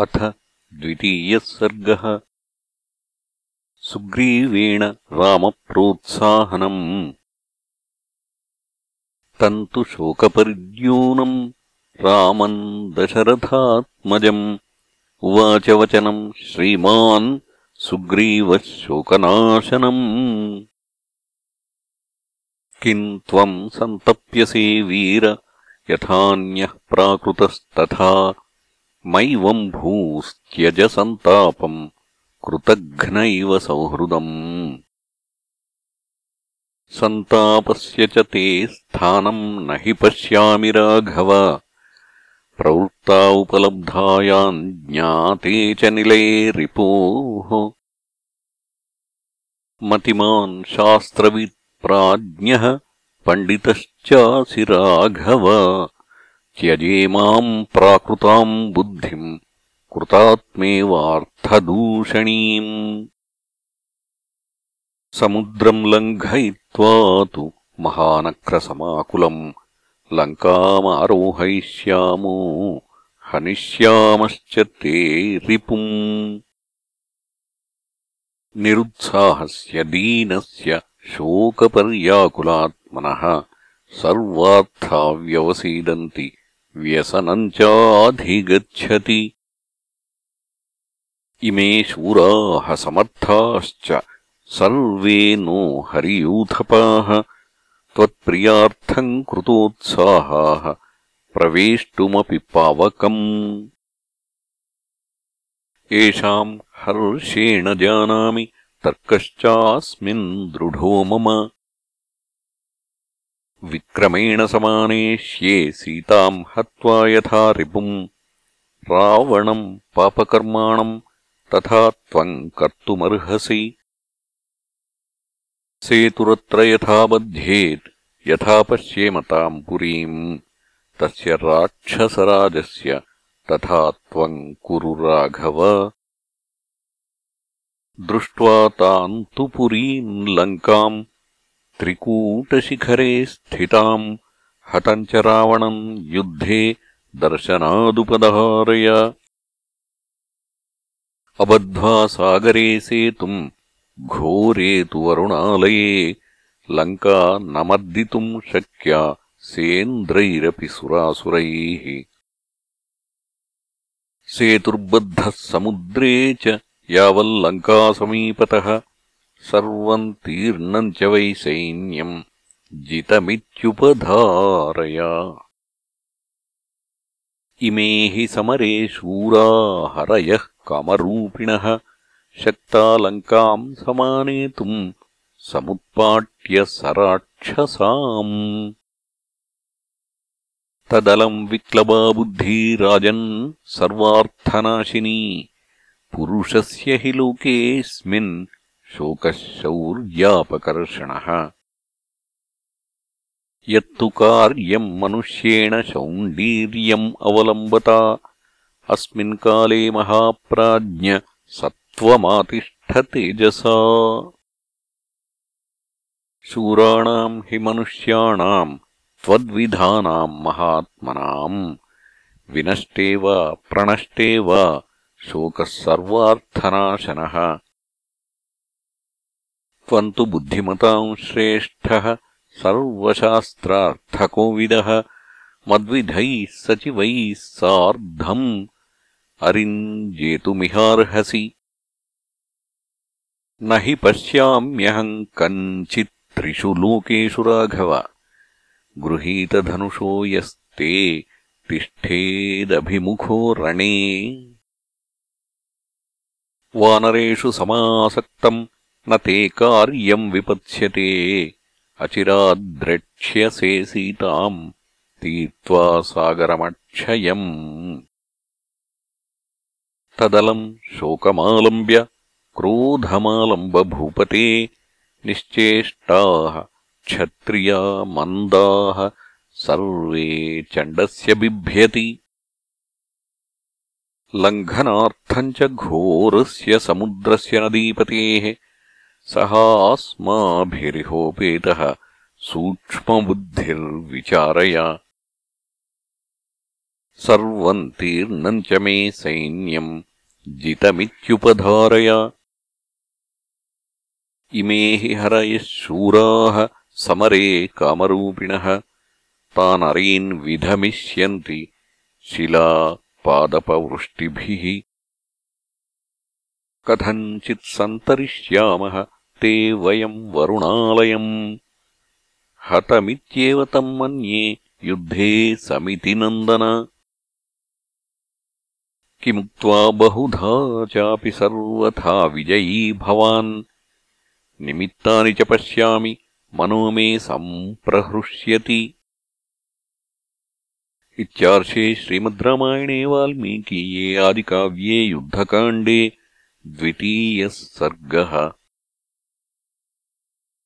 अथ द्वितीयः सर्गः। सुग्रीवेण रामप्रोत्साहनम्। तन्तु शोकपरिद्यूनम्। रामम् दशरथात्मजम्। उवाच वचनम् श्रीमान् सुग्रीवः शोकनाशनम्। किम् त्वम् सन्तप्यसे वीर यथान्यः प्राकृतस्तथा मैवम् भूस्त्यजसन्तापम् कृतघ्नैव सौहृदम्। सन्तापस्य च ते स्थानम् न हि पश्यामि राघव। प्रवृत्ता उपलब्धायाम् ज्ञाते च निलये रिपोः। मतिमान् शास्त्रवित्प्राज्ञः पण्डितश्चासि राघव त्यजे माम् प्राकृताम् बुद्धिम् कृतात्मेवार्थदूषणीम्। समुद्रम् लङ्घयित्वा तु महानक्रसमाकुलम्। लङ्कामारोहयिष्यामो हनिष्यामश्च ते रिपुम्। निरुत्साहस्य दीनस्य शोकपर्याकुलात्मनः सर्वार्था व्यवसीदन्ति व्यसनम् चाधिगच्छति। इमे शूराः समर्थाश्च। सर्वे नो हरियूथपाः। त्वत्प्रियार्थम् कृतोत्साहाः। प्रवेष्टुमपि पावकम्। येषाम् हर्षेण जानामि। तर्कश्चास्मिन् दृढो मम विक्रमेण समानेष्ये सीताम् हत्वा यथा रिपुम् रावणम् पापकर्माणम् तथा त्वम् कर्तुमर्हसि। सेतुरत्र यथा बध्येत् यथा पश्येम ताम् पुरीम् तस्य राक्षसराजस्य तथा त्वम् कुरु राघव। दृष्ट्वा ताम् तु पुरीम् लङ्काम् त्रिकूटशिखरे स्थिताम् हतम् च रावणम् युद्धे दर्शनादुपदहारय अबध्वा सागरे सेतुम् घोरे तु वरुणालये लङ्का न मर्दितुम् शक्या सेन्द्रैरपि सुरासुरैः। सेतुर्बद्धः समुद्रे च यावल्लङ्कासमीपतः सर्वम् तीर्णम् च वै सैन्यम् जितमित्युपधारय। इमे हि समरे शूरा हरयः कामरूपिणः शक्तालङ्काम् समानेतुम् समुत्पाट्य सराक्षसाम्। तदलम् विक्लबा बुद्धि राजन् सर्वार्थनाशिनी पुरुषस्य हि लोकेऽस्मिन् शोकः शौर्यापकर्षणः यत्तु कार्यम् मनुष्येण शौण्डीर्यम् अवलम्बता। अस्मिन्काले महाप्राज्ञ सत्त्वमातिष्ठतेजसा शूराणाम् हि मनुष्याणाम् त्वद्विधानाम् महात्मनाम्। विनष्टे वा प्रणष्टे वा शोकः सर्वार्थनाशनः त्वम् तु बुद्धिमताम् श्रेष्ठः, सर्वशास्त्रार्थकोविदः, मद्विधैः सचिवैः सार्धम्, अरिञ्जेतुमिहार्हसि। न हि पश्याम्यहम् कञ्चित् त्रिषु लोकेषु राघव। गृहीतधनुषो यस्ते तिष्ठेदभिमुखो रणे। वानरेषु समासक्तम् न ते कार्यम् विपत्स्यते अचिराद्द्रक्ष्यसे सीताम् तीर्त्वा सागरमक्षयम्। तदलम् शोकमालम्ब्य क्रोधमालम्बभूपते। निश्चेष्टाः क्षत्रिया मन्दाः सर्वे चण्डस्य बिभ्यति। लङ्घनार्थम् च घोरस्य समुद्रस्य नदीपतेः सहास्माभिरिहोपेतः सूक्ष्मबुद्धिर्विचारय। सर्वम् तीर्णम् च मे सैन्यम् जितमित्युपधारय। इमे हि हरयः शूराः समरे कामरूपिणः तानरीन् विधमिष्यन्ति शिला पादपवृष्टिभिः कथञ्चित् सन्तरिष्यामः ते वयम् वरुणालयम् हतमित्येव तम् मन्ये युद्धे समिति नन्दन किमुक्त्वा बहुधा चापि सर्वथा विजयी भवान् निमित्तानि च पश्यामि मनो मे सम्प्रहृष्यति इत्यार्षे श्रीमद् रामायणे वाल्मीकीये आदिकाव्ये युद्धकाण्डे द्वितीयः सर्गः